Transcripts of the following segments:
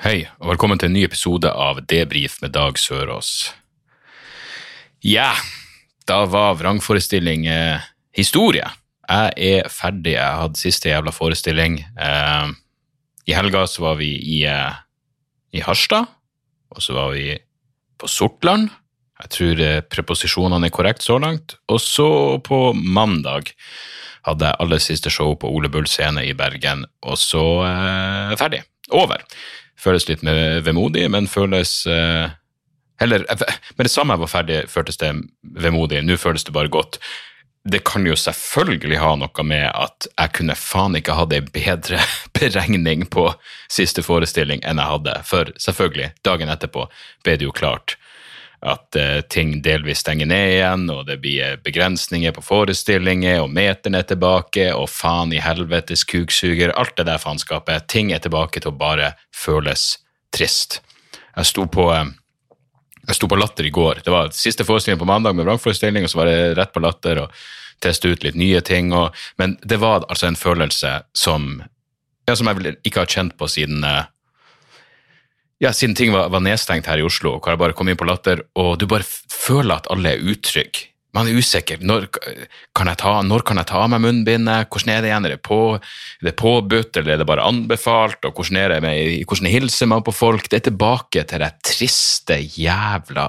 Hei, og velkommen til en ny episode av Debrif med Dag Sørås. Ja, da var vrangforestilling eh, historie. Jeg er ferdig, jeg hadde siste jævla forestilling. Eh, I helga så var vi i, eh, i Harstad, og så var vi på Sortland. Jeg tror eh, preposisjonene er korrekt så langt. Og så på mandag hadde jeg aller siste show på Ole Bull scene i Bergen, og så eh, ferdig. Over føles litt vemodig, men føles eh, Heller Med det samme jeg var ferdig, føltes det vemodig. Nå føles det bare godt. Det kan jo selvfølgelig ha noe med at jeg kunne faen ikke hatt ei bedre beregning på siste forestilling enn jeg hadde. For selvfølgelig, dagen etterpå ble det jo klart at eh, ting delvis stenger ned igjen, og det blir eh, begrensninger på forestillinger, og meteren er tilbake, og faen i helvetes kuksuger, alt det der faenskapet. Ting er tilbake til å bare føles trist. Jeg sto på, eh, jeg sto på Latter i går. Det var siste forestilling på mandag med vrangforestilling, og så var det rett på Latter og teste ut litt nye ting. Og, men det var altså en følelse som, ja, som jeg ikke har kjent på siden ja, siden ting var, var nedstengt her i Oslo, hvor jeg bare kom inn på Latter, og du bare føler at alle er utrygge. Man er usikker. Når kan jeg ta, kan jeg ta av meg munnbindet? Hvordan er det igjen? Er det, på, er det påbudt, eller er det bare anbefalt? Og hvordan, er det med, hvordan hilser man på folk? Det er tilbake til de triste, jævla,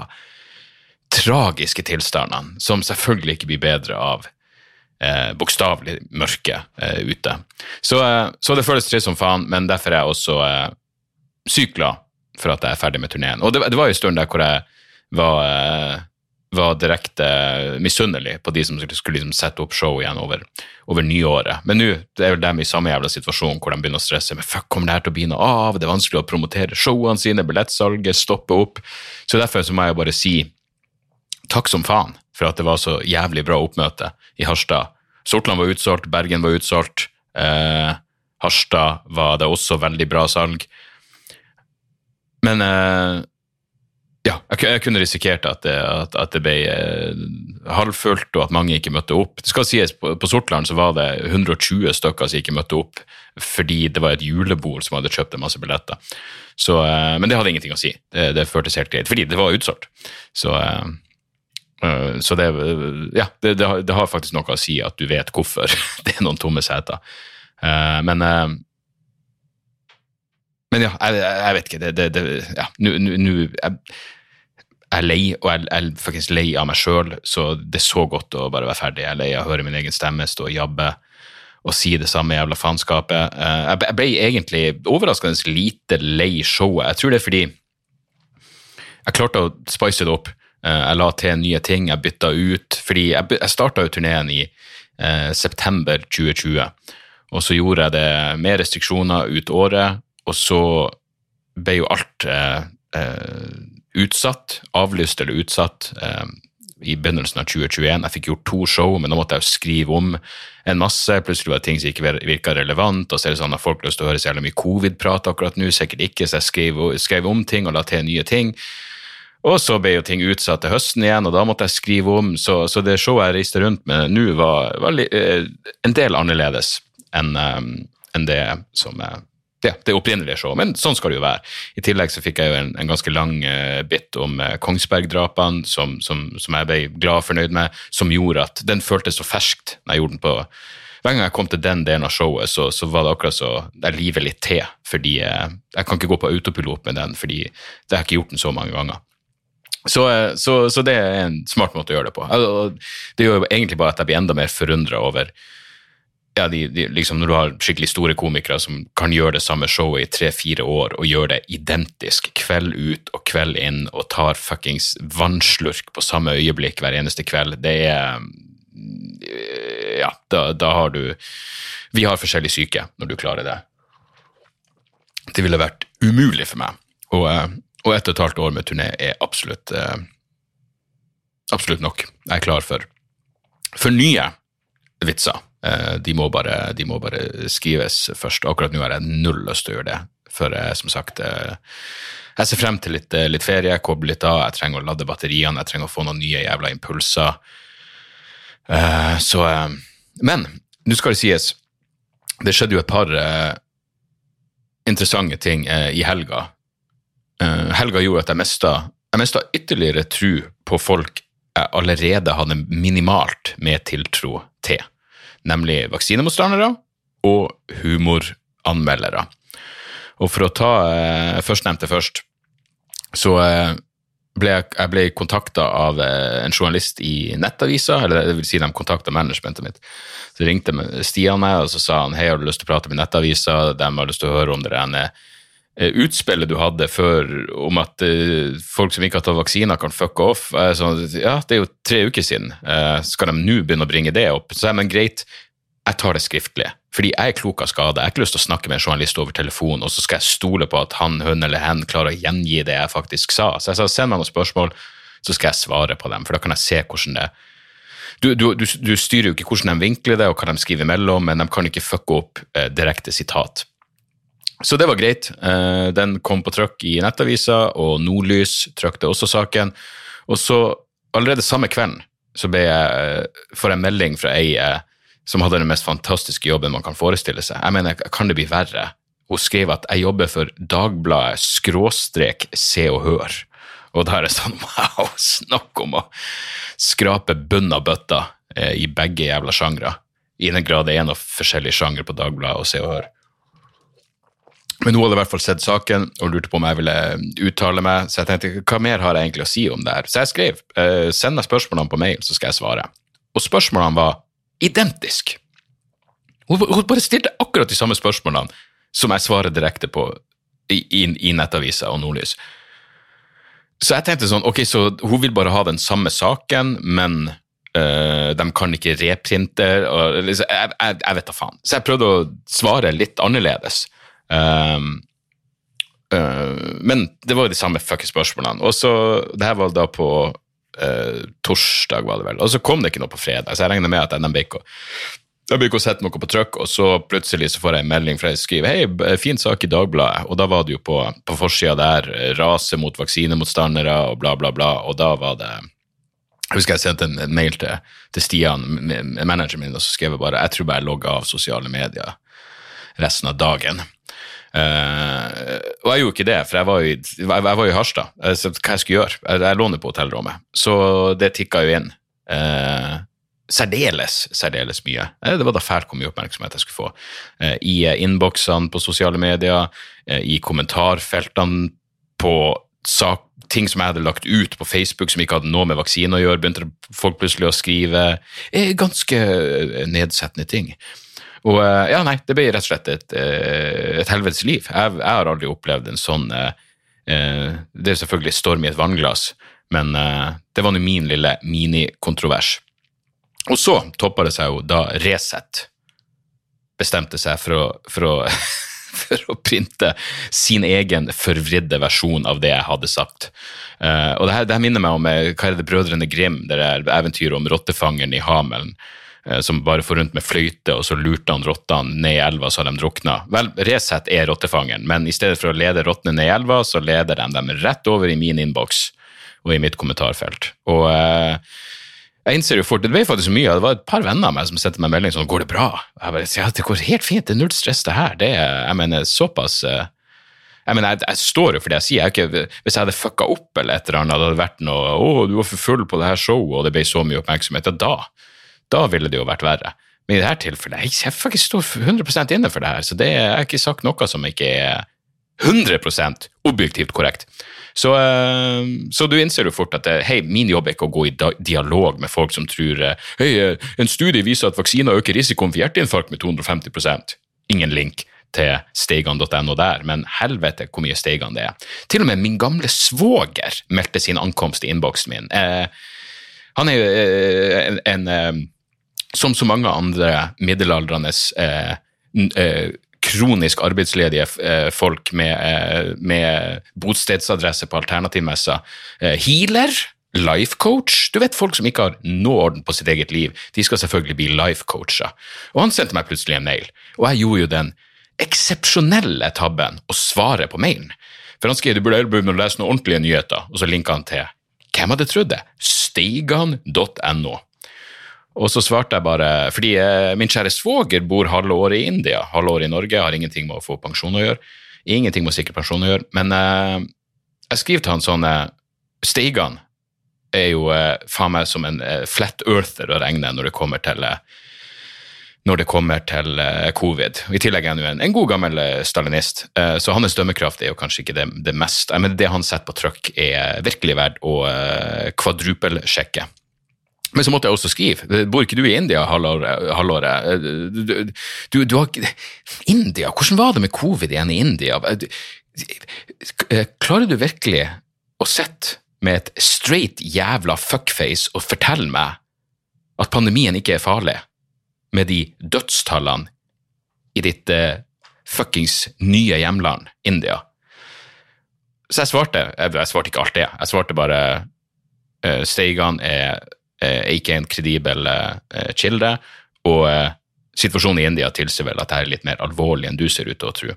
tragiske tilstandene, som selvfølgelig ikke blir bedre av eh, bokstavelig mørke eh, ute. Så, eh, så det føles trist som faen, men derfor er jeg også eh, sykt glad for at jeg er ferdig med turneen. Og det, det var jo en stund der hvor jeg var, eh, var direkte misunnelig på de som skulle, skulle liksom sette opp show igjen over, over nyåret. Men nå er vel dem i samme jævla situasjon hvor de begynner å stresse. Men fuck, kommer det her til å bli noe av? Det er vanskelig å promotere showene sine, billettsalget stopper opp. Så derfor så må jeg bare si takk som faen for at det var så jævlig bra oppmøte i Harstad. Sortland var utsolgt, Bergen var utsolgt. Eh, Harstad var det også veldig bra salg. Men uh, ja, jeg, kunne risikert at det, at, at det ble uh, halvfullt, og at mange ikke møtte opp. Det skal sies, på, på Sortland så var det 120 stykker som ikke møtte opp fordi det var et julebord som hadde kjøpt en masse billetter. Så, uh, men det hadde ingenting å si. Det, det føltes helt greit, fordi det var utsolgt. Så, så det, ja, det, det, har, faktisk noe å si at du vet hvorfor det er noen tomme seter. Men men ja, jeg, jeg vet ikke. Det, det, det, ja, nå, jeg, er lei, og jeg, er faktisk lei av meg sjøl, så det er så godt å bare være ferdig. Jeg er lei av å høre min egen stemme stå og jabbe og si det samme jævla faenskapet. Eh, Jeg ble- egentlig overraskende lite lei showet. Jeg tror det er fordi jeg klarte å spice det opp. Eh, Jeg la til nye ting, jeg bytta ut. Fordi jeg, jeg starta jo turneen i eh, september 2020, og så gjorde jeg det med restriksjoner ut året, og så ble jo alt eh, eh, utsatt, avlyst eller utsatt eh, i begynnelsen av 2021. Jeg fikk gjort to show, men da måtte jeg jo skrive om en masse. Plutselig var det ting som ikke virka relevant, og så er det sånn at folk har lyst til å høre så jævlig mye covid-prat akkurat nå, sikkert ikke, så jeg skrev, skrev om ting og la til nye ting. Og så ble jo ting utsatt til høsten igjen, og da måtte jeg skrive om, så, så det showet jeg reiste rundt med nå, var, var eh, en del annerledes enn eh, enn det som eh, ja, det opprinnelige showet, men sånn skal det jo være. I tillegg så fikk jeg jo en, en ganske lang uh, bit om uh, Kongsberg-drapene, som, som, som jeg ble glad og fornøyd med, som gjorde at den føltes så ferskt når jeg gjorde den på hver gang jeg kom til den delen av showet, så, så var det akkurat så jeg livet litt til. Fordi uh, jeg kan ikke gå på autopilot med den, fordi det har jeg ikke gjort den så mange ganger. Så, så, så det er en smart måte å gjøre det på. Det gjør jo egentlig bare at jeg blir enda mer forundra over ja, de, de, liksom Når du har skikkelig store komikere som kan gjøre det samme showet i tre-fire år, og gjøre det identisk kveld ut og kveld inn, og tar fuckings vannslurk på samme øyeblikk hver eneste kveld, det er Ja, da, da har du Vi har forskjellig syke når du klarer det. Det ville vært umulig for meg. Og, eh, og ett og et halvt år med turné er absolutt eh, absolutt nok. Jeg er klar for, for nye vitser. Eh, de, må bare, de må bare skrives først. Akkurat nå har jeg null lyst til å gjøre det. For jeg, som sagt, eh, jeg ser frem til litt, litt ferie, koble litt av. Jeg trenger å lade batteriene, jeg trenger å få noen nye jævla impulser. Så Men nå skal det sies, det skjedde jo et par interessante ting i helga. Helga gjorde at jeg mista, jeg mista ytterligere tro på folk jeg allerede hadde minimalt med tiltro til, nemlig vaksinemotstandere og humoranmeldere. Og for å ta eh, førstnevnte først, så eh, ble jeg, jeg ble kontakta av eh, en journalist i Nettavisa, eller det vil si de kontakta managementet mitt. Så ringte Stian meg og så sa han hei, har du lyst til å prate med Nettavisa, de har lyst til å høre om det ene Eh, utspillet du hadde før om at uh, folk som ikke har tatt vaksiner, kan fucke off. Uh, så, ja, det er jo tre uker siden. Uh, skal de nå begynne å bringe det opp? Så jeg, men greit, jeg tar det skriftlig. Fordi jeg er klok av skade. Jeg har ikke lyst til å snakke med en journalist over telefon, og så skal jeg stole på at han, hun eller hen klarer å gjengi det jeg faktisk sa. Så jeg sa send meg noen spørsmål, så skal jeg svare på dem, for da kan jeg se hvordan det du, du, du, du styrer jo ikke hvordan de vinkler det, og hva de skriver imellom, men de kan ikke fucke opp direkte sitat. Så det var greit. Eh, den kom på trykk i Nettavisa, og Nordlys trykte også saken. Og så, allerede samme kvelden, så ble jeg, eh, får jeg melding fra ei eh, som hadde den mest fantastiske jobben man kan forestille seg. Jeg mener, kan det bli verre? Hun skrev at jeg jobber for Dagbladet skråstrek Se og Hør. Og da er det sånn, wow, snakk om å skrape bunnen av bøtta i begge jævla sjangre. I den grad det er noe forskjellig sjanger på Dagbladet og Se og Hør. Men hun hadde i hvert fall sett saken og lurte på om jeg ville uttale meg. Så jeg tenkte hva mer har jeg egentlig å si om det her? Så jeg skrev eh, send meg spørsmålene på mail, så skal jeg svare. Og spørsmålene var identiske. Hun, hun, bare stilte akkurat de samme spørsmålene som jeg svarer direkte på i, i, i Nettavisa og Nordlys. Så jeg tenkte sånn, ok, så hun vil bare ha den samme saken, men uh, de kan ikke reprinte. Og, liksom, jeg, jeg, jeg, vet da faen. Så jeg prøvde å svare litt annerledes. Um, uh, men det var de samme fucking spørsmålene. Og så, det her var da på uh, torsdag, var det vel. Og så kom det ikke noe på fredag, så jeg regner med at NMBK jeg blir å sette noe på trykk, og så plutselig så får jeg en melding fra jeg skriver hei, fin sak i Dagbladet, og da var det jo på, på forsida der rase mot vaksinemotstandere og bla, bla, bla, og da var det jeg husker jeg sendte en, mail til, til Stian, manageren min, og så skrev jeg bare jeg tror bare jeg logga av sosiale medier resten av dagen. Uh, og jeg gjorde ikke det, for jeg var, i, jeg, var i Harstad. Så hva jeg skulle gjøre? Jeg, jeg låner på hotellrommet. Så det tikka jo inn. Uh, særdeles, særdeles mye. Uh, det var da fælt hvor mye oppmerksomhet jeg skulle få. I innboksene på sosiale medier, i kommentarfeltene på sak, ting som jeg hadde lagt ut på Facebook som ikke hadde noe med vaksine å gjøre, begynte folk plutselig å skrive ganske nedsettende ting. Og eh, ja, nei, det ble rett og slett et, eh, et helvetes liv. Jeg, jeg, har aldri opplevd en sånn eh, Det er selvfølgelig storm i et vannglass, men det var nå min lille minikontrovers. Og så toppa det seg jo da Resett bestemte seg for å, for å for å printe sin egen forvridde versjon av det jeg hadde sagt. Uh, og det her, det her, minner meg om hva er det Brødrene Grim, det der eventyret om rottefangeren i Hamelen. Eh, som bare får rundt med fløyte, og så lurte han rottene ned i elva så de drukna. Vel, Resett er rottefangeren, men i stedet for å lede rottene ned i elva, så leder de dem rett over i min innboks og i mitt kommentarfelt. Og eh, jeg innser jo fort, Det ble faktisk mye, det var et par venner av meg som sendte meg melding sånn 'Går det bra?' Jeg bare ja, det går helt fint, det er null stress, det her. Det er, jeg mener, såpass eh, jeg mener, jeg, jeg, står jo for det jeg sier. Jeg ikke, hvis jeg hadde fucka opp eller et eller annet, det hadde vært noe 'Å, du var for full på det her showet', og det ble så mye oppmerksomhet, ja, da da ville det jo vært verre. Men i dette tilfellet, jeg, jeg faktisk står 100 inne for det her, så det jeg har ikke sagt noe som ikke er 100 objektivt korrekt. Så, eh, så, du innser jo fort at eh, hei, min jobb er ikke å gå i dialog med folk som tror eh, hei, en studie viser at vaksiner øker risikoen for hjerteinfarkt med 250% Ingen link til steigan.no der, men helvete hvor mye steigan det er. Til og med min gamle svoger meldte sin ankomst i innboksen min. Eh, han er jo en, en som så mange andre middelaldrende eh, eh, kronisk arbeidsledige eh, folk med, eh, med bostedsadresse på alternativmesser. Healer, life coach. Du vet folk som ikke har noe orden på sitt eget liv, de skal selvfølgelig bli life coacher. Og han sendte meg plutselig en mail, og jeg gjorde jo den eksepsjonelle tabben å svare på mailen. For han skrev du burde begynne å lese noen ordentlige nyheter, og så linka han til hvem hadde trodd det? Steigan.no. Og så svarte jeg bare fordi eh, min kjære svoger bor halve året i India, halve året i Norge, har ingenting med å få pensjon å gjøre. Ingenting med å sikre pensjon å gjøre. Men eh, jeg skriver til han sånn eh, Steigan er jo faen meg som en flat earther å regne når det kommer til når det kommer til covid. I tillegg er han jo en, en god gammel stalinist, så hans dømmekraft er jo kanskje ikke det, det mest Men det han setter på trykk, er virkelig verdt å kvadrupelsjekke. Men så måtte jeg også skrive. Bor ikke du i India halvåret? Du, du, har India? Hvordan var det med covid igjen i India? Klarer du virkelig å sitte med et straight jævla fuckface og fortelle meg at pandemien ikke er farlig? med de dødstallene i ditt uh, fuckings nye hjemland, India. Så jeg svarte. Jeg, svarte ikke alt det. Jeg svarte bare uh, Steigan er, er, ikke en kredibel uh, kilde, og situasjonen i India tilsier vel at dette er litt mer alvorlig enn du ser ut til å tro.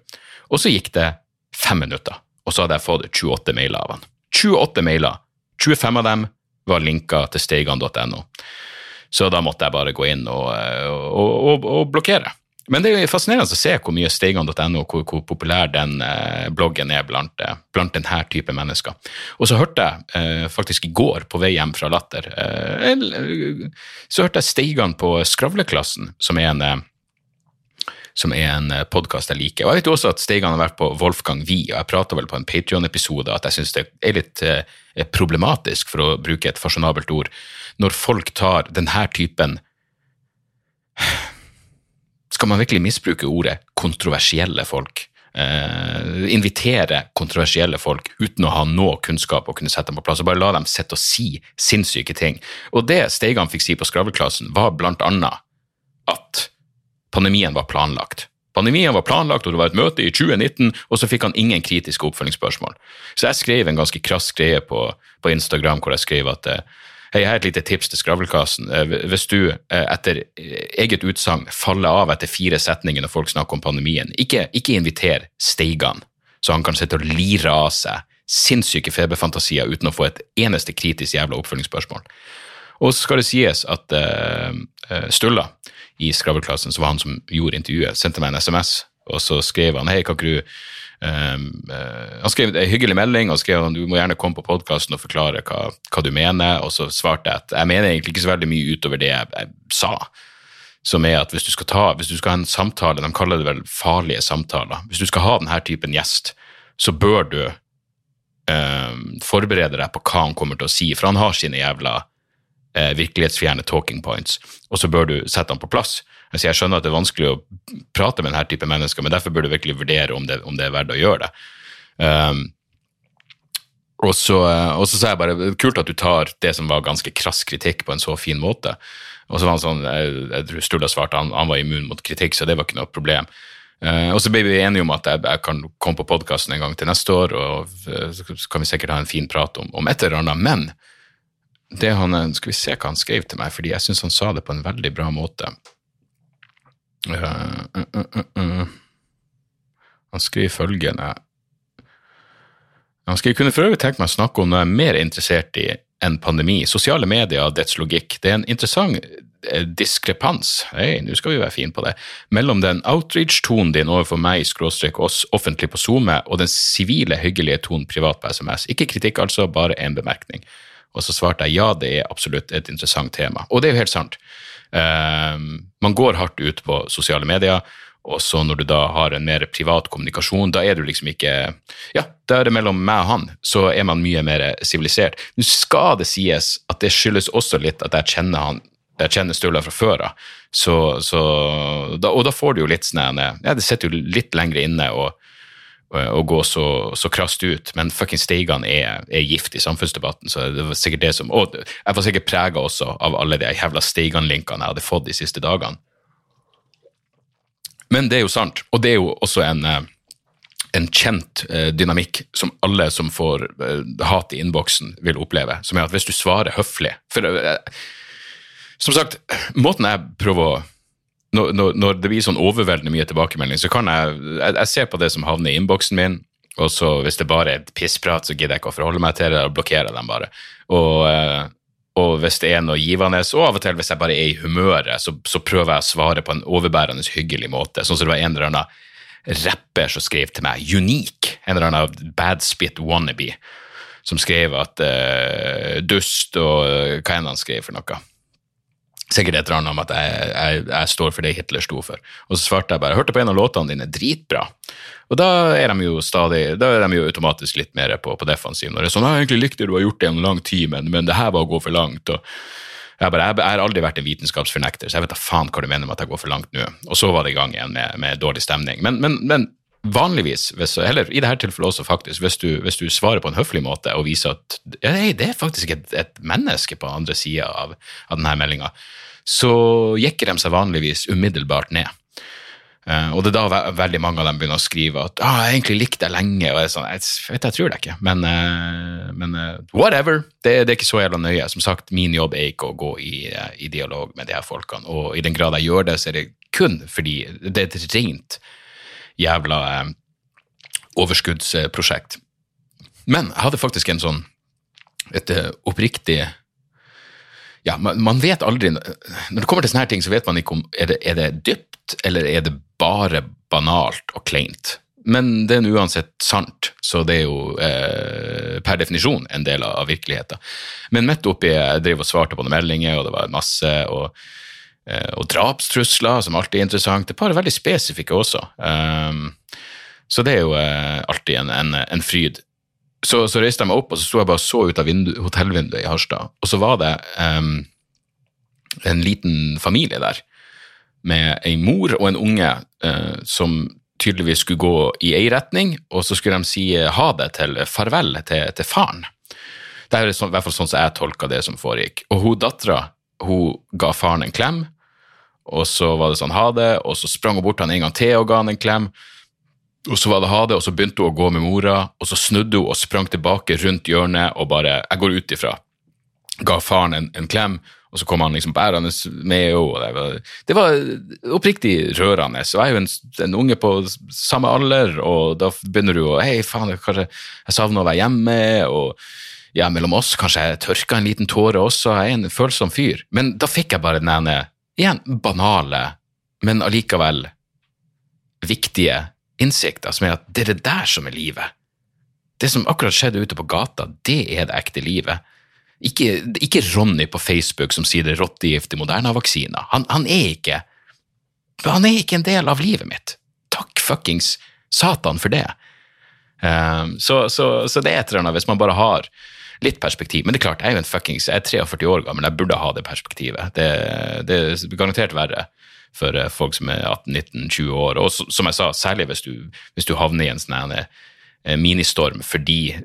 Og så gikk det fem minutter, og så hadde jeg fått 28 mailer av han. 28 mailer. 25 av dem var linka til steigan.no. Så da måtte jeg bare gå inn og, og, og, og blokkere. Men det er fascinerende å se hvor mye steigan.no, hvor, hvor, populær den eh, bloggen er blant, eh, blant, denne type mennesker. Og så hørte jeg eh, faktisk i går, på vei hjem fra Latter, så hørte jeg Steigan på Skravleklassen, som er en som en podkast jeg liker. Og jeg vet også at Steigan har vært på Wolfgang Wie, og jeg prata vel på en Patrion-episode at jeg syns det er litt problematisk, for å bruke et fasjonabelt ord, når folk tar denne typen Skal man virkelig misbruke ordet kontroversielle folk? Uh, invitere kontroversielle folk uten å ha noe kunnskap og kunne sette dem på plass, og bare la dem sitte og si sinnssyke ting. Og det Steigan fikk si på Skravleklassen, var blant annet at pandemien var planlagt. Pandemien var planlagt, og det var et møte i 2019, og så fikk han ingen kritiske oppfølgingsspørsmål. Så jeg skrev en ganske krass greie på, på Instagram hvor jeg skrev at hei, jeg har et lite tips til Skravlekassen. Eh, hvis du eh, etter eget utsagn faller av etter fire setninger når folk snakker om pandemien, ikke, ikke inviter Steigan, så han kan sitte og lire av seg sinnssyke feberfantasier uten å få et eneste kritisk jævla oppfølgingsspørsmål. Og så skal det sies at uh, Stulla i Skravlklassen, så var han som gjorde intervjuet, sendte meg en SMS, og så skrev han hei, kan ikke du Han skrev en hyggelig melding og skrev at du må gjerne komme på podkasten og forklare hva, hva, du mener, og så svarte jeg at jeg mener egentlig ikke så veldig mye utover det jeg, jeg sa. Som er at hvis du skal ta, hvis du skal ha en samtale, de kaller det vel farlige samtaler, hvis du skal ha denne typen gjest, så bør du eh, forberede deg på hva han kommer til å si, for han har sine jævla eh, virkelighetsfjerne talking points, og så bør du sette dem på plass. Altså, jeg skjønner at det er vanskelig å prate med denne type mennesker, men derfor bør du virkelig vurdere om det, om det er verdt å gjøre det. Um, og så, og så sa jeg bare kult at du tar det som var ganske krass kritikk, på en så fin måte. Og så var han sånn, jeg, jeg tror Sturla svarte han, han var immun mot kritikk, så det var ikke noe problem. Uh, og så ble vi enige om at jeg, jeg kan komme på podkasten en gang til neste år, og uh, så kan vi sikkert ha en fin prat om, om et eller annet. Men det han, Skal vi se hva han skrev til meg, fordi jeg syns han sa det på en veldig bra måte. Uh, uh, uh, han skriver følgende Han skriver kunne for øvrig tenke meg å snakke om noe jeg er mer interessert i enn pandemi. Sosiale medier og dets logikk. Det er en interessant eh, diskrepans hei, nå skal vi være fine på det, mellom den outreach-tonen din overfor meg, skråstrek oss offentlig på SoMe, og den sivile, hyggelige tonen privat på SMS. Ikke kritikk, altså, bare en bemerkning. Og så svarte jeg ja, det er absolutt et interessant tema. Og det er jo helt sant. Um, man går hardt ut på sosiale medier, og så når du da har en mer privat kommunikasjon, da er du liksom ikke Ja, da er det mellom meg og han, så er man mye mer sivilisert. Nå skal det sies at det skyldes også litt at jeg kjenner han jeg kjenner Sturla fra før av, og da får du jo litt sånn Ja, det sitter jo litt lenger inne, og å gå så, så krast ut, men fucking Steigan er, er, gift i samfunnsdebatten. så det var sikkert det som, Og jeg var sikkert prega også av alle de jævla Steigan-linkene jeg hadde fått de siste dagene. Men det er jo sant, og det er jo også en, eh, en kjent eh, dynamikk som alle som får eh, hat i innboksen, vil oppleve. Som er at hvis du svarer høflig For eh, som sagt, måten jeg prøver å når, når, det blir sånn overveldende mye tilbakemelding, så kan jeg Jeg, jeg ser på det som havner i innboksen min, og så hvis det bare er et pissprat, så gidder jeg ikke å forholde meg til det, og blokkerer dem bare. Og, eh, og hvis det er noe givende, og av og til hvis jeg bare er i humøret, så, så prøver jeg å svare på en overbærende hyggelig måte. Sånn som det var en eller annen rapper som skrev til meg, Unique, en eller annen bad spit wannabe, som skrev at uh, dust og eh, hva enn han skrev for noe. Sikkert et eller annet om at jeg, jeg, jeg står for det Hitler sto for. Og så svarte jeg bare hørte på en av låtene dine, dritbra. Og da er de jo stadig, da er de jo automatisk litt mer på, på defensiven. Og det er sånn, jeg egentlig likte du har gjort det en lang tid, men, men det her var å gå for langt. og jeg, bare, jeg, jeg har aldri vært en vitenskapsfornekter, så jeg vet da faen hva du mener med at jeg går for langt nå. Og så var det i gang igjen med, med dårlig stemning. Men, men, men vanligvis, hvis, eller i dette tilfellet også faktisk, hvis du, hvis du svarer på en høflig måte og viser at hei, det er faktisk et, et menneske på andre sida av, av denne meldinga, så jekker de seg vanligvis umiddelbart ned. Uh, og det er da ve veldig mange av dem begynner å skrive at ah, 'jeg egentlig likte deg lenge', og jeg er sånn, jeg, vet, jeg tror det ikke, men, uh, men uh, whatever. Det, det, er ikke så jævla nøye. Som sagt, min jobb er ikke å gå i, i, dialog med de her folkene, og i den grad jeg gjør det, så er det kun fordi det er et rent jævla overskuddsprosjekt. Men jeg hadde faktisk en sånn et oppriktig ja, man, man, vet aldri Når det kommer til sånne her ting, så vet man ikke om er det er det dypt, eller er det bare banalt og kleint. Men det er uansett sant, så det er jo eh, per definisjon en del av, virkeligheten. Men midt oppi jeg drev og svarte på noen meldinger, og det var masse, og, eh, og drapstrusler, som alltid er interessant. Et par veldig spesifikke også. Um, så det er jo eh, alltid en, en, en fryd så, så, reiste jeg meg opp, og så sto jeg bare så ut av vindu, hotellvinduet i Harstad. Og så var det um, en liten familie der, med ei mor og en unge uh, som tydeligvis skulle gå i ei retning, og så skulle de si ha det til farvel til, til faren. Det er i hvert fall sånn som jeg tolka det som foregikk. Og hun dattera hun ga faren en klem, og så var det sånn ha det, og så sprang hun bort han en gang til og ga han en klem. Og så var det ha det, og så begynte hun å gå med mora, og så snudde hun og sprang tilbake rundt hjørnet og bare Jeg går ut ifra. Ga faren en, en klem, og så kom han liksom bærende med henne. Det det var oppriktig rørende. Og jeg er jo en, en, unge på samme alder, og da begynner du å Hei, faen, kanskje jeg savner å være hjemme. og ja, mellom oss, kanskje jeg tørka en liten tåre også. Jeg er en følsom fyr. Men da fikk jeg bare den ene, igjen banale, men allikevel viktige innsikter som er at det er det der som er livet. Det som akkurat skjedde ute på gata, det er det ekte livet. Ikke, ikke Ronny på Facebook som sier det er rottegift i Moderna-vaksiner. Han, han, er ikke Han er ikke en del av livet mitt. Takk fuckings satan for det. Um, så, så, så, det er et eller annet hvis man bare har litt perspektiv. Men det er klart, jeg er jo en fuckings, jeg er 43 år gammel, jeg burde ha det perspektivet. Det, det er garantert verre for eh, folk som er 18-19-20 år. Og som jeg sa, særlig hvis du, hvis du havner i en sånn eh, ministorm fordi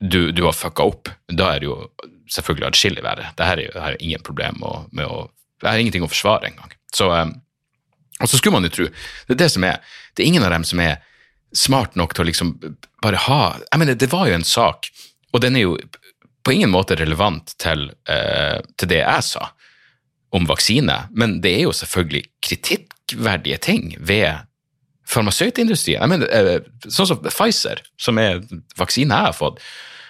du, du, har fucka opp. Da er det jo selvfølgelig atskillig verre. Det her er jo her er ingen problem med å Det er ingenting å forsvare engang. Så, eh, og så skulle man jo tro Det er det som er Det er ingen av dem som er smart nok til å liksom bare ha Jeg mener, det var jo en sak, og den er jo på ingen måte relevant til, uh, til det jeg sa om vaksine, men det er jo selvfølgelig kritikkverdige ting ved farmasøytindustrien. Jeg mener, eh, sånn som Pfizer, som er vaksine jeg har fått,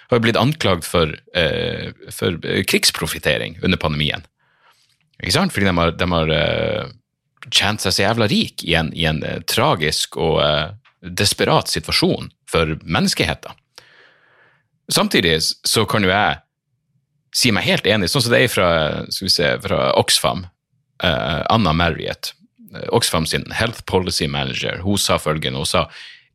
har blitt anklagd for, eh, for krigsprofittering under pandemien. Ikke sant? Fordi de har, de har uh, tjent seg så jævla rik i en, i en uh, tragisk og uh, desperat situasjon for menneskeheten. Samtidig så kan jo jeg si meg helt enig, sånn som det er fra, skal vi se, fra Oxfam. Uh, Anna Marriott, uh, Oxfam sin Health Policy Manager, hun sa følgende. Hun sa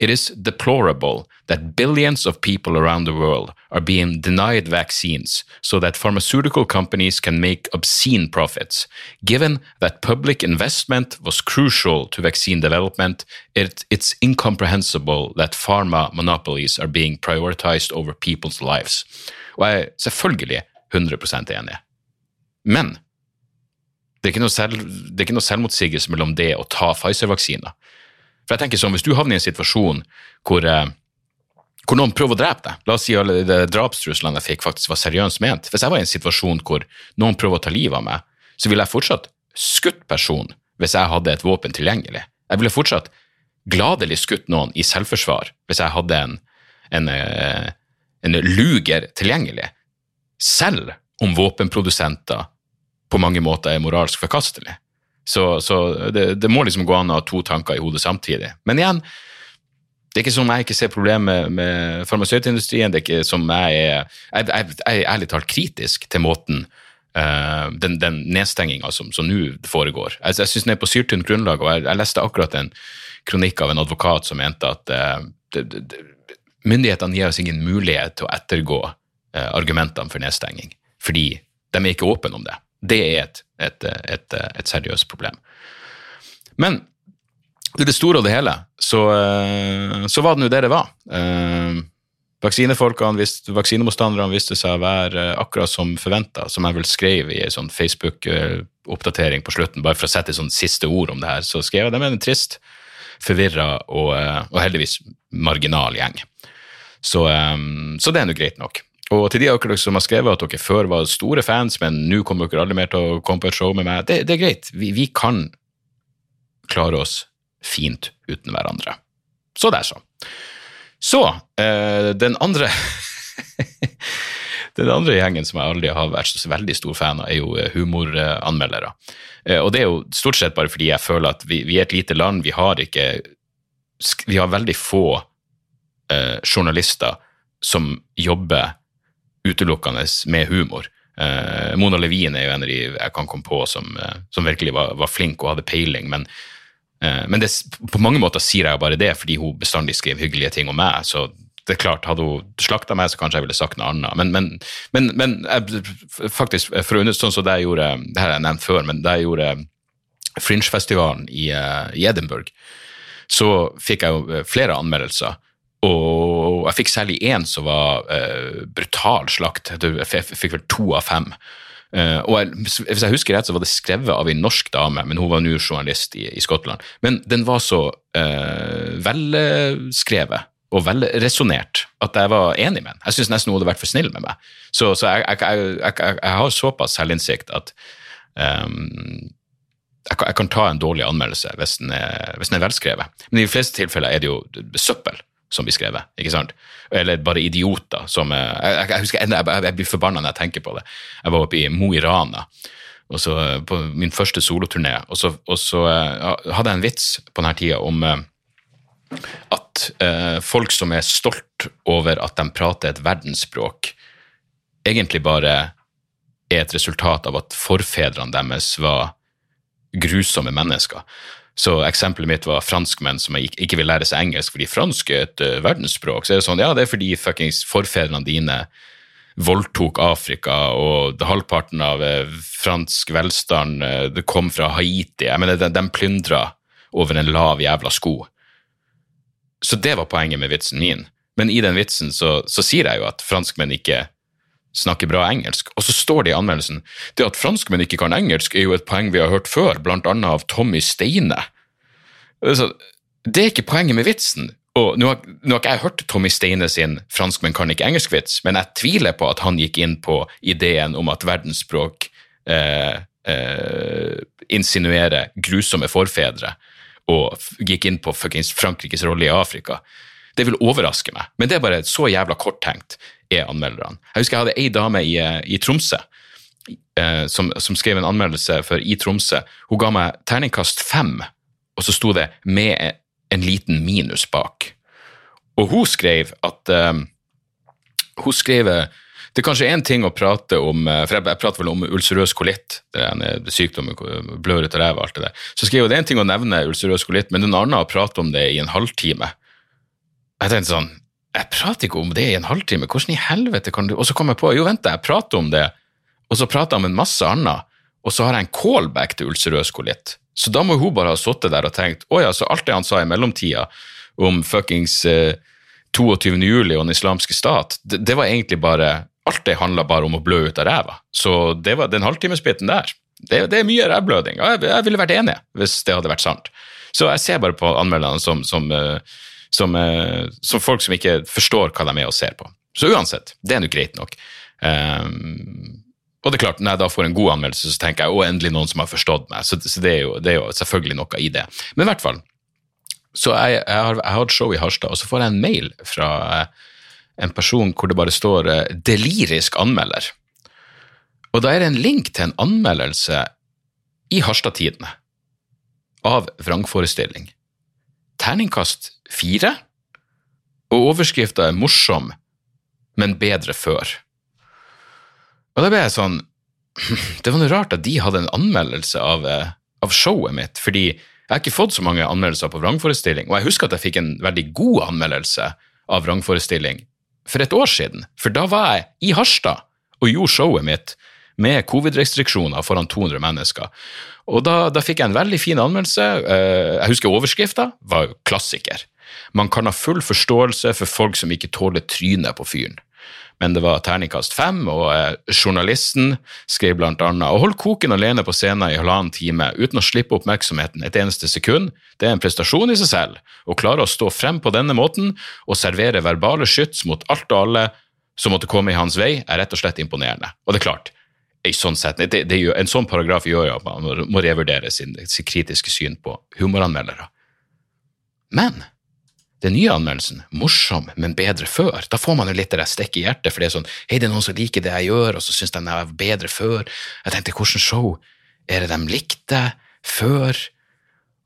It is deplorable that billions of people around the world are being denied vaccines so that pharmaceutical companies can make obscene profits. Given that public investment was crucial to vaccine development, it, it's incomprehensible that pharma monopolies are being prioritized over people's lives. Og jeg, selvfølgelig 100 enig. Men Det er ikke noe, selv, er noe selvmotsigelse mellom det og ta Pfizer-vaksiner. For jeg tenker sånn, Hvis du havner i en situasjon hvor, eh, hvor noen prøver å drepe deg La oss si alle drapstruslene jeg fikk, faktisk var seriøst ment. Hvis jeg var i en situasjon hvor noen prøver å ta livet av meg, så ville jeg fortsatt skutt personen hvis jeg hadde et våpen tilgjengelig. Jeg ville fortsatt gladelig skutt noen i selvforsvar hvis jeg hadde en, en, eh, en luger tilgjengelig. Selv om våpenprodusenter på mange måter er moralsk forkastelig. Så, så det, det, må liksom gå an å ha to tanker i hodet samtidig. Men igjen, det er ikke som jeg ikke ser problemer med, farmasøytindustrien. Det er ikke som jeg er Jeg, jeg, jeg er ærlig talt kritisk til måten uh, den, den nedstenginga som nå foregår. Jeg, jeg syns den er på syltynt grunnlag, og jeg, jeg, leste akkurat en kronikk av en advokat som mente at uh, det, det, myndighetene gir oss ingen mulighet til å ettergå uh, argumentene for nedstenging, fordi de er ikke åpne om det. Det er et, et, et, et seriøst problem. Men i det store og det hele så, eh, så var det nå det det var. Eh, vaksinefolkene, visste, Vaksinemotstanderne viste seg å være eh, akkurat som forventa, som jeg vel skrev i en sånn Facebook-oppdatering på slutten, bare for å sette et sånt siste ord om det her. Så skrev jeg det med en trist, forvirra og, og, heldigvis marginal gjeng. Så, så det er nå greit nok. Og til de av dere som har skrevet at dere før var store fans, men nå kommer dere aldri mer til å komme på et show med meg, det, det er greit. Vi, vi, kan klare oss fint uten hverandre. Så det er så. Så, eh, den andre Den andre gjengen som jeg aldri har vært så veldig stor fan av, er jo eh, humoranmeldere. Eh, og det er jo stort sett bare fordi jeg føler at vi, vi er et lite land, vi har ikke Vi har veldig få eh, journalister som jobber utelukkende med humor. Eh, Mona Levin er jo en av de jeg kan komme på som, uh, som virkelig var, var, flink og hadde peiling, men, eh, men det, på mange måter sier jeg bare det fordi hun bestandig skrev hyggelige ting om meg. så det er klart, Hadde hun slakta meg, så kanskje jeg ville sagt noe annet. Men, men, men, men jeg, faktisk, for å sånn som det jeg gjorde, det har jeg nevnt før, men det jeg gjorde Fringe-festivalen i, i Edinburgh, så fikk jeg jo flere anmeldelser og jeg fikk særlig én som var uh, brutal slakt. Jeg fikk vel to av fem. Uh, og jeg, Hvis jeg husker rett, så var det skrevet av en norsk dame, men hun var nå journalist i, i, Skottland. Men den var så uh, velskrevet og velresonnert at jeg var enig med den. Jeg syns nesten hun hadde vært for snill med meg. Så, så jeg, jeg, jeg, har såpass selvinnsikt at um, jeg, kan ta en dårlig anmeldelse hvis den, er, hvis den er velskrevet. Men i de fleste tilfeller er det jo søppel som blir skrevet. ikke sant? Eller bare idioter som Jeg, jeg, jeg husker, jeg, jeg, blir forbanna når jeg tenker på det. Jeg var oppe i Mo i Rana så, på min første soloturné, og så, og så uh, hadde jeg en vits på denne tida om at uh, folk som er stolt over at de prater et verdensspråk, egentlig bare er et resultat av at forfedrene deres var grusomme mennesker. Så eksempelet mitt var franskmenn som ikke vil lære seg engelsk fordi fransk er et uh, verdensspråk. Så er det sånn, ja, det er fordi fuckings forfedrene dine voldtok Afrika, og halvparten av uh, fransk velstand uh, det kom fra Haiti. Jeg mener, de, de plyndra over en lav jævla sko. Så det var poenget med vitsen min. Men i den vitsen så, så sier jeg jo at franskmenn ikke snakker bra engelsk. Og så står det i anmeldelsen det at franskmenn ikke kan engelsk, er jo et poeng vi har hørt før, blant annet av Tommy Steine. Det er ikke poenget med vitsen. Og nå har, nå har ikke jeg hørt Tommy Steine sin 'franskmenn kan ikke engelsk'-vits, men jeg tviler på at han gikk inn på ideen om at verdensspråk eh, eh, insinuerer grusomme forfedre, og gikk inn på Frankrikes rolle i Afrika. Det vil overraske meg, men det er bare så jævla korttenkt er anmelderne. Jeg husker jeg hadde ei dame i, i Tromsø eh, som, som, skrev en anmeldelse for I Tromsø. Hun ga meg terningkast fem, og så sto det 'med en liten minus bak'. Og hun skrev at eh, Hun skrev det er kanskje én ting å prate om eh, for Jeg, prater vel om ulcerøs kolitt, det er en eh, sykdom, blør ut av ræva, alt det der. Så skrev hun det er en ting å nevne ulcerøs kolitt, men en annen å prate om det i en halvtime. Jeg tenkte sånn jeg prater ikke om det i en halvtime, hvordan i helvete kan du Og så kom jeg på jo, vent, jeg prater om det, og så prater jeg om en masse annet, og så har jeg en callback til ulcerøs kolitt. Så da må hun bare ha sittet der og tenkt å ja, så alt det han sa i mellomtida om fuckings eh, 22. juli og den islamske stat, det, det var egentlig bare Alt det handla bare om å blø ut av ræva. Så det var den halvtimesbiten der. det, det er mye rævbløding. og Jeg, jeg ville vært enig hvis det hadde vært sant. Så jeg ser bare på anmelderne som, som, eh, som, eh, som folk som ikke forstår hva de er og ser på. Så uansett, det er nå greit nok. Um, og det er klart, når jeg da får en god anmeldelse, så tenker jeg å, endelig noen som har forstått meg. Så, så det, er jo, det, er jo, selvfølgelig noe i det. Men i hvert fall, så jeg, jeg, har, et show i Harstad, og så får jeg en mail fra eh, en person hvor det bare står eh, 'delirisk anmelder'. Og da er det en link til en anmeldelse i Harstad-tidene av vrangforestilling. Terningkast fire, og overskrifta er 'morsom, men bedre før'. Og da ble jeg sånn Det var noe rart at de hadde en anmeldelse av, eh, av showet mitt, fordi jeg har ikke fått så mange anmeldelser på vrangforestilling, og jeg husker at jeg fikk en veldig god anmeldelse av vrangforestilling for et år siden, for da var jeg i Harstad og gjorde showet mitt med covid-restriksjoner foran 200 mennesker. Og da, da, fikk jeg en veldig fin anmeldelse. Eh, jeg husker overskrifta var klassiker. Man kan ha full forståelse for folk som ikke tåler trynet på fyren men det var terningkast fem, og eh, journalisten skrev blant annet å holde koken alene på scenen i halvannen time uten å slippe oppmerksomheten et eneste sekund, det er en prestasjon i seg selv. Å klare å stå frem på denne måten og servere verbale skyts mot alt og alle som måtte komme i hans vei, er rett og slett imponerende. Og det er klart, sånn, det, det, en sånn paragraf gjør jo at man må revurdere sin, sin kritiske syn på humoranmeldere. Men den nye anmeldelsen, morsom, men bedre før. Da får man jo litt det der stikk i hjertet, for det er sånn Hei, det er noen som liker det jeg gjør, og så syns de jeg er bedre før. Jeg tenkte, hvilket show er det de likte før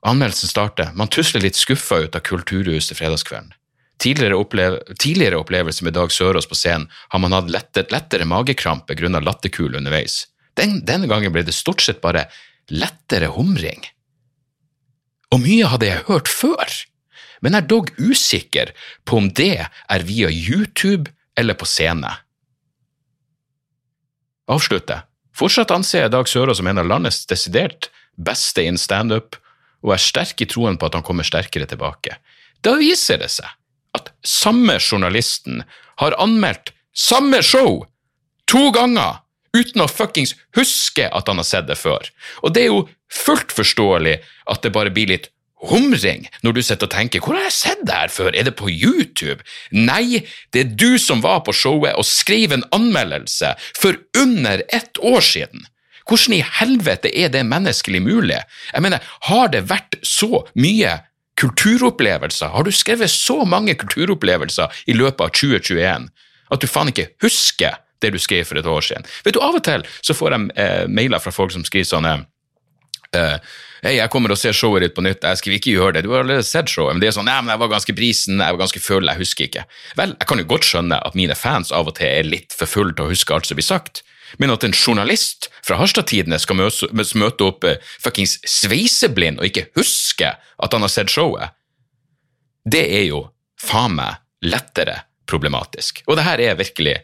anmeldelsen starter? Man tusler litt skuffa ut av Kulturhuset fredagskvelden. Tidligere, opplev tidligere opplevelse med Dag Sørås på scenen har man hatt lettere, lettere magekrampe grunnet latterkul underveis. Den, denne gangen ble det stort sett bare lettere humring. Og mye hadde jeg hørt før men er dog usikker på om det er via YouTube eller på scene. Avslutte. Fortsatt anser jeg Dag Sørås som en av landets desidert beste in standup, og er sterk i troen på at han kommer sterkere tilbake. Da viser det seg at samme journalisten har anmeldt samme show to ganger uten å fuckings huske at han har sett det før. Og det er jo fullt forståelig at det bare blir litt humring når du sitter og tenker 'hvor har jeg sett det her før', er det på YouTube? Nei, det er du som var på showet og skrev en anmeldelse for under ett år siden. Hvordan i helvete er det menneskelig mulig? Jeg mener, har det vært så mye kulturopplevelser, har du skrevet så mange kulturopplevelser i løpet av 2021 at du faen ikke husker det du skrev for et år siden? Vet du, Av og til så får jeg eh, mailer fra folk som skriver sånne eh, Hei, jeg kommer og ser showet ditt på nytt. Jeg skal ikke gjøre det. Du har allerede sett showet. Men det er sånn, nei, men jeg var ganske brisen, jeg var ganske full, jeg husker ikke. Vel, jeg kan jo godt skjønne at mine fans av og til er litt for fulle til å huske alt som blir sagt. Men at en journalist fra Harstad-tidene skal møte opp uh, fuckings sveiseblind og ikke huske at han har sett showet, det er jo faen meg lettere problematisk. Og det her er virkelig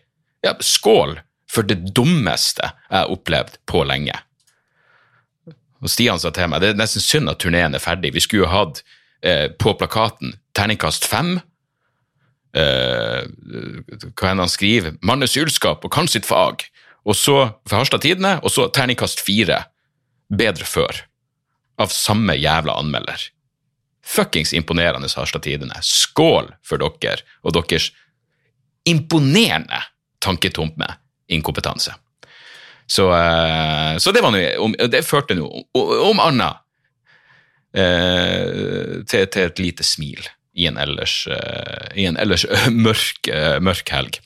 ja, skål for det dummeste jeg har opplevd på lenge. Og Stian sa til meg det er nesten synd at turneen er ferdig. Vi skulle jo hatt eh, på plakaten terningkast fem. Eh, hva enn han skriver. Mannes ylskap og kan sitt fag. Og så for Harstad Tidende, og så terningkast fire. Bedre før. Av samme jævla anmelder. Fuckings imponerende Harstad Tidende. Skål for dere og deres imponerende tanketomme inkompetanse. Så, uh, så det var noe Det førte nå, om annet, uh, til, til, et lite smil i en ellers, uh, i en ellers mørk, mørk helg.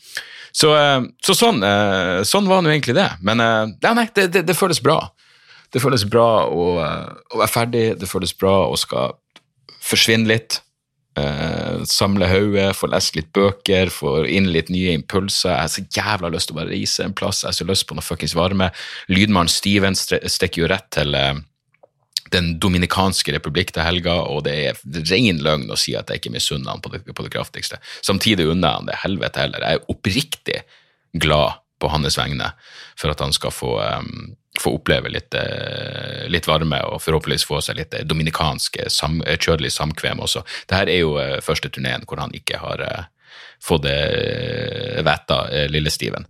Så, så sånn, sånn, var nå egentlig det. Men ja, nei, det, det, det, føles bra. Det føles bra å, å være ferdig, det føles bra å skal forsvinne litt. Samle hodet, få lest litt bøker, få inn litt nye impulser. Jeg har så jævla lyst til å bare reise en plass, jeg har så lyst på noe fuckings varme. Lydmannen Steven stikker jo rett til Den dominikanske republikk til helga, og det er ren løgn å si at jeg ikke misunner han på det, på det kraftigste. Samtidig unner jeg han det helvete heller. Jeg er oppriktig glad på hans vegne for at han skal få um, få oppleve litt, uh, litt, varme og forhåpentligvis få seg litt eh, dominikansk eh, sam, kjødelig samkvem også. Dette er jo første turneen hvor han ikke har fått det vite lille Steven.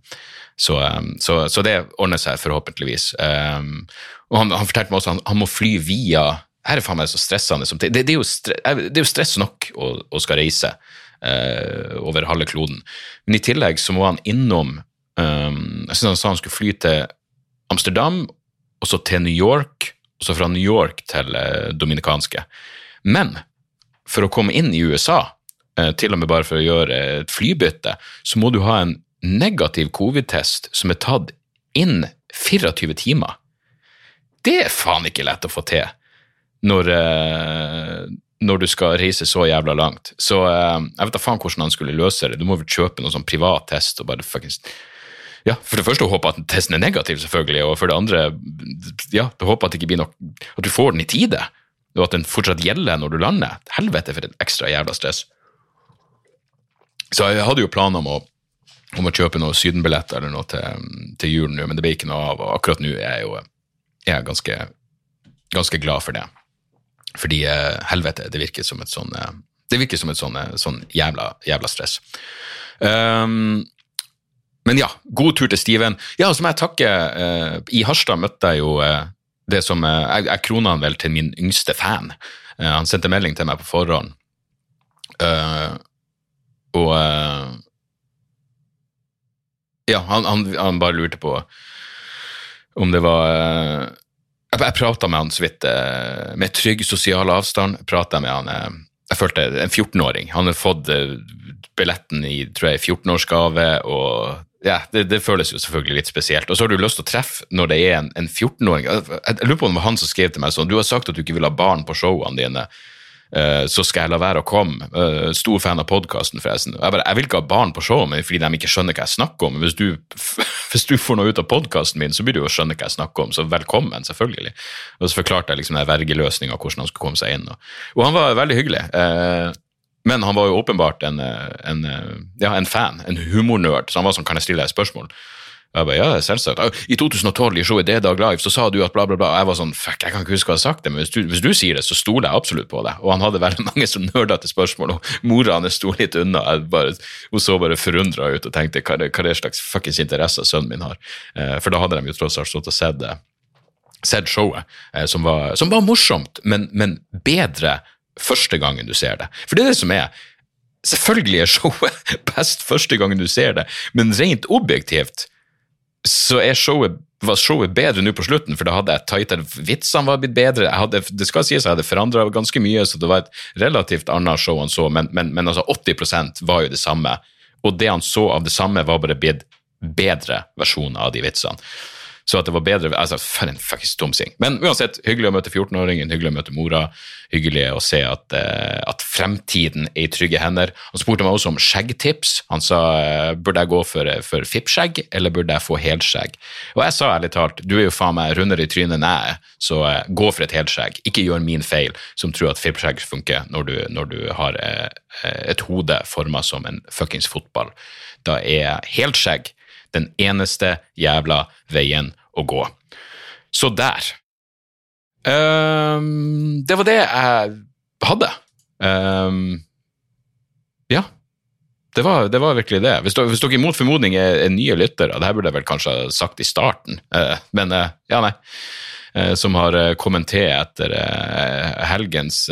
Så, um, så, så det ordner seg forhåpentligvis. Um, og han, han fortalte meg også at han, han må fly via Her er faen meg så stressende det, det, det, er stre, det, er jo stress nok å, å skal reise uh, over halve kloden. Men i tillegg så må han innom um, Jeg synes han sa han skulle fly til Amsterdam, og så til New York, og så fra New York til uh, Dominikanske. Men for å komme inn i USA, uh, til og med bare for å gjøre et flybytte, så må du ha en negativ covid-test som er tatt inn 24 timer. Det er faen ikke lett å få til når, uh, når du skal reise så jævla langt. Så uh, jeg vet da faen hvordan han skulle løse det. Du må vel kjøpe noen sånn privat test og bare fuckings ja, For det første å håpe at testen er negativ, selvfølgelig, og for det andre ja, å håpe at det ikke blir nok, at du får den i tide, og at den fortsatt gjelder når du lander. Helvete for et ekstra jævla stress. Så jeg hadde jo planer om å om å kjøpe noen sydenbilletter eller noe til, til julen nå, men det ble ikke noe av. Og akkurat nå er jeg jo jeg er ganske, ganske glad for det. Fordi eh, helvete, det virker som et sånn eh, det virker som et sånn, eh, sånn jævla, jævla stress. Um, men ja, god tur til Steven. Ja, så må jeg takke uh, I Harstad møtte jeg jo uh, det som uh, Jeg, jeg krona han vel til min yngste fan. han sendte melding til meg på forhånd. og ja, han, han, han, bare lurte på om det var eh, Jeg, jeg prata med han så vidt eh, med trygg sosial avstand. Prata med han eh, Jeg følte en 14-åring. Han har fått billetten i tror jeg, 14-årsgave, og ja, det, det, føles jo selvfølgelig litt spesielt. Og så har du lyst til å treffe når det er en, en 14-åring. Jeg, jeg, lurer på om det var han som skrev til meg sånn Du har sagt at du ikke vil ha barn på showene dine. Eh, så skal jeg la være å komme. Uh, stor fan av podkasten, forresten. Jeg, bare, jeg vil ikke ha barn på showet mitt fordi de ikke skjønner hva jeg snakker om. Hvis du, hvis du får noe ut av podkasten min, så blir du jo skjønne hva jeg snakker om. Så velkommen, selvfølgelig. Og så forklarte jeg liksom vergeløsninga, hvordan han skulle komme seg inn. Og, han var veldig hyggelig. Uh, men han var jo åpenbart en, en, ja, en fan, en humornerd, så han var sånn Kan jeg stille deg et spørsmål? Jeg bare, ja, selvsagt. I 2012 i showet D-Dag Live så sa du at bla, bla, bla. Og jeg var sånn, fuck, jeg kan ikke huske hva jeg har sagt det, men hvis du, hvis du sier det, så stoler jeg absolutt på det. Og han hadde veldig mange som nerdete spørsmål, og mora hans sto litt unna. Bare, hun så bare forundra ut og tenkte hva er det slags fuckings interesser sønnen min har. Eh, for da hadde de jo tross alt stått og sett, sett showet, eh, som, var, som, var, morsomt, men, men bedre første gangen du ser det. For det er det som er. Selvfølgelig er showet best første gangen du ser det, men rent objektivt så showet, var showet bedre nå på slutten, for da hadde jeg tightere Vitsene var blitt bedre. Hadde, det skal sies jeg hadde forandra ganske mye, så det var et relativt annet show han så, men, men, men altså 80% var jo det samme. Og det han så av det samme, var bare blitt bedre versjoner av de vitsene. Så at det var bedre altså For en fuckings dumsing. Men uansett, hyggelig å møte 14-åringen, hyggelig å møte mora. Hyggelig å se at, uh, at, fremtiden er i trygge hender. Han spurte meg også om skjeggtips. Han sa uh, burde jeg gå for, for fippskjegg, eller burde jeg få helskjegg? Og jeg sa ærlig talt, du er jo faen meg rundere i trynet enn jeg er, så uh, gå for et helskjegg. Ikke gjør min feil, som tror at fippskjegg funker når du, når du har et hode forma som en fuckings fotball. Da er helskjegg den eneste jævla veien å gå. Så der. Um, det var det jeg hadde. Um, ja. Det var, det var, virkelig det. Hvis, hvis dere mot formodning er, er, nye lyttere, det her burde jeg vel kanskje ha sagt i starten, uh, men uh, ja, nei. Uh, som har kommentert etter helgens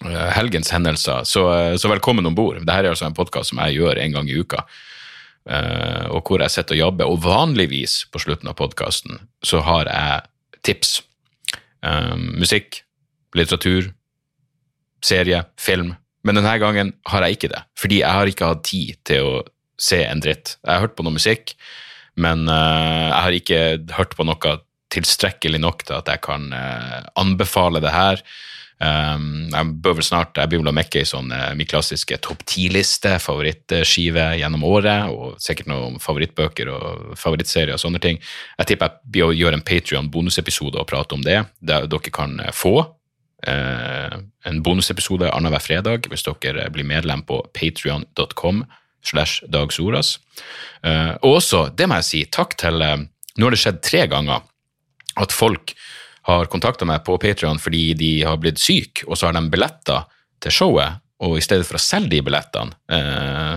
helgens hendelser. Så, så velkommen om bord. Dette er altså en podkast som jeg gjør en gang i uka. Uh, og hvor jeg sitter og jobber. Og vanligvis på slutten av podkasten så har jeg tips. Um, musikk, litteratur, serie, film. Men denne gangen har jeg ikke det, fordi jeg har ikke hatt tid til å se en dritt. Jeg har hørt på noe musikk, men uh, jeg har ikke hørt på noe tilstrekkelig nok til at jeg kan anbefale det her. Um, jeg bør vel snart, jeg begynner å mekke i sånn uh, min klassiske topp ti-liste, favorittskive gjennom året, og sikkert noen favorittbøker og favorittserier og sånne ting. Jeg tipper jeg blir å gjøre en Patrion-bonusepisode og prate om det, der dere kan uh, få uh, en bonusepisode annenhver fredag hvis dere blir medlem på patrion.com slash dagsoras. og også, det må jeg si, takk til Nå har det skjedd tre ganger at folk har kontakta meg på Patrion fordi de har blitt syke, og så har de billetter til showet, og i stedet for å selge de billettene eh,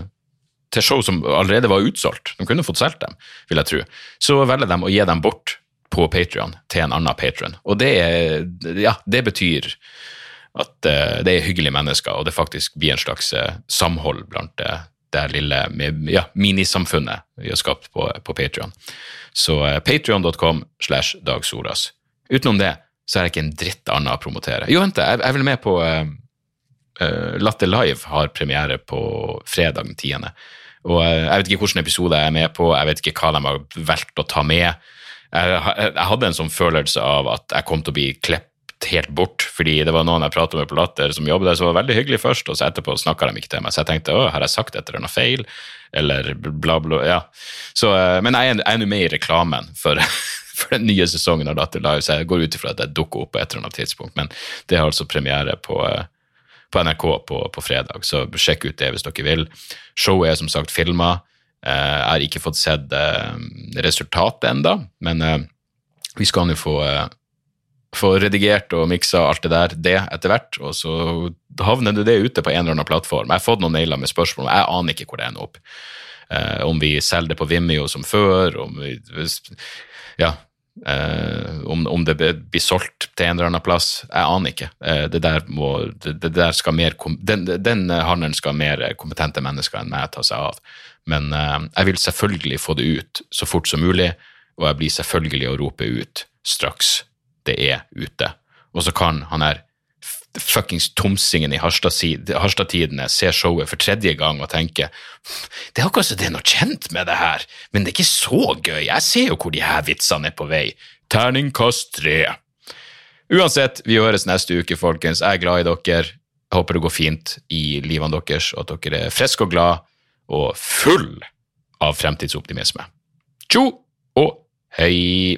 til show som allerede var utsolgt, de kunne fått solgt dem, vil jeg tro, så velger de å gi dem bort på Patrion til en annen patron. Og det, ja, det betyr at eh, det er hyggelige mennesker, og det faktisk blir en slags eh, samhold blant uh, det lille ja, minisamfunnet vi har skapt på, på Patrion. Så eh, patrion.com slash dagsoras. Utenom det så er det ikke en dritt annet å promotere. Jo, vent, jeg, jeg vel med på uh, Latter Live har premiere på fredag den 10. Og uh, jeg vet ikke hvilken episode jeg er med på, jeg vet ikke hva de har valgt å ta med. Jeg, jeg hadde en sånn følelse av at jeg kom til å bli klepp helt bort, fordi det var noen jeg pratet med på Latter som jobbet der, som var veldig hyggelig først, og så etterpå snakka de ikke til meg. Så jeg tenkte å, har jeg sagt et eller annet feil? Eller bla, bla. Ja. Så, men jeg er nå med i reklamen for, for den nye sesongen av Latter Live, så jeg går ut ifra at det dukker opp på et eller annet tidspunkt. Men det har altså premiere på, på NRK på, på, fredag, så sjekk ut det hvis dere vil. Showet er som sagt filma. Jeg har ikke fått sett resultatet enda, men vi skal nå få få redigert og miksa alt det der, det etter hvert, og så havner det ute på en eller annen plattform. Jeg har fått noen mailer med spørsmål, jeg aner ikke hvor det ender opp. Eh, om vi selger det på Vimeo som før, om vi Ja. Eh, om, om, det blir solgt til en eller annen plass, jeg aner ikke. Eh, det der må, det, det der skal mer, den, den handelen skal mer kompetente mennesker enn meg ta seg av. Men eh, jeg vil selvfølgelig få det ut så fort som mulig, og jeg blir selvfølgelig å rope ut straks det er ute. Og så kan han her fuckings tomsingen i Harstad-tidene se showet for tredje gang og tenke det er akkurat som det er noe kjent med det her, men det er ikke så gøy, jeg ser jo hvor de her vitsene er på vei. Terningkast tre. Uansett, vi høres neste uke, folkens. Jeg er glad i dere. Jeg håper det går fint i livene deres, og at dere er friske og glad og full av fremtidsoptimisme. Tjo og hei!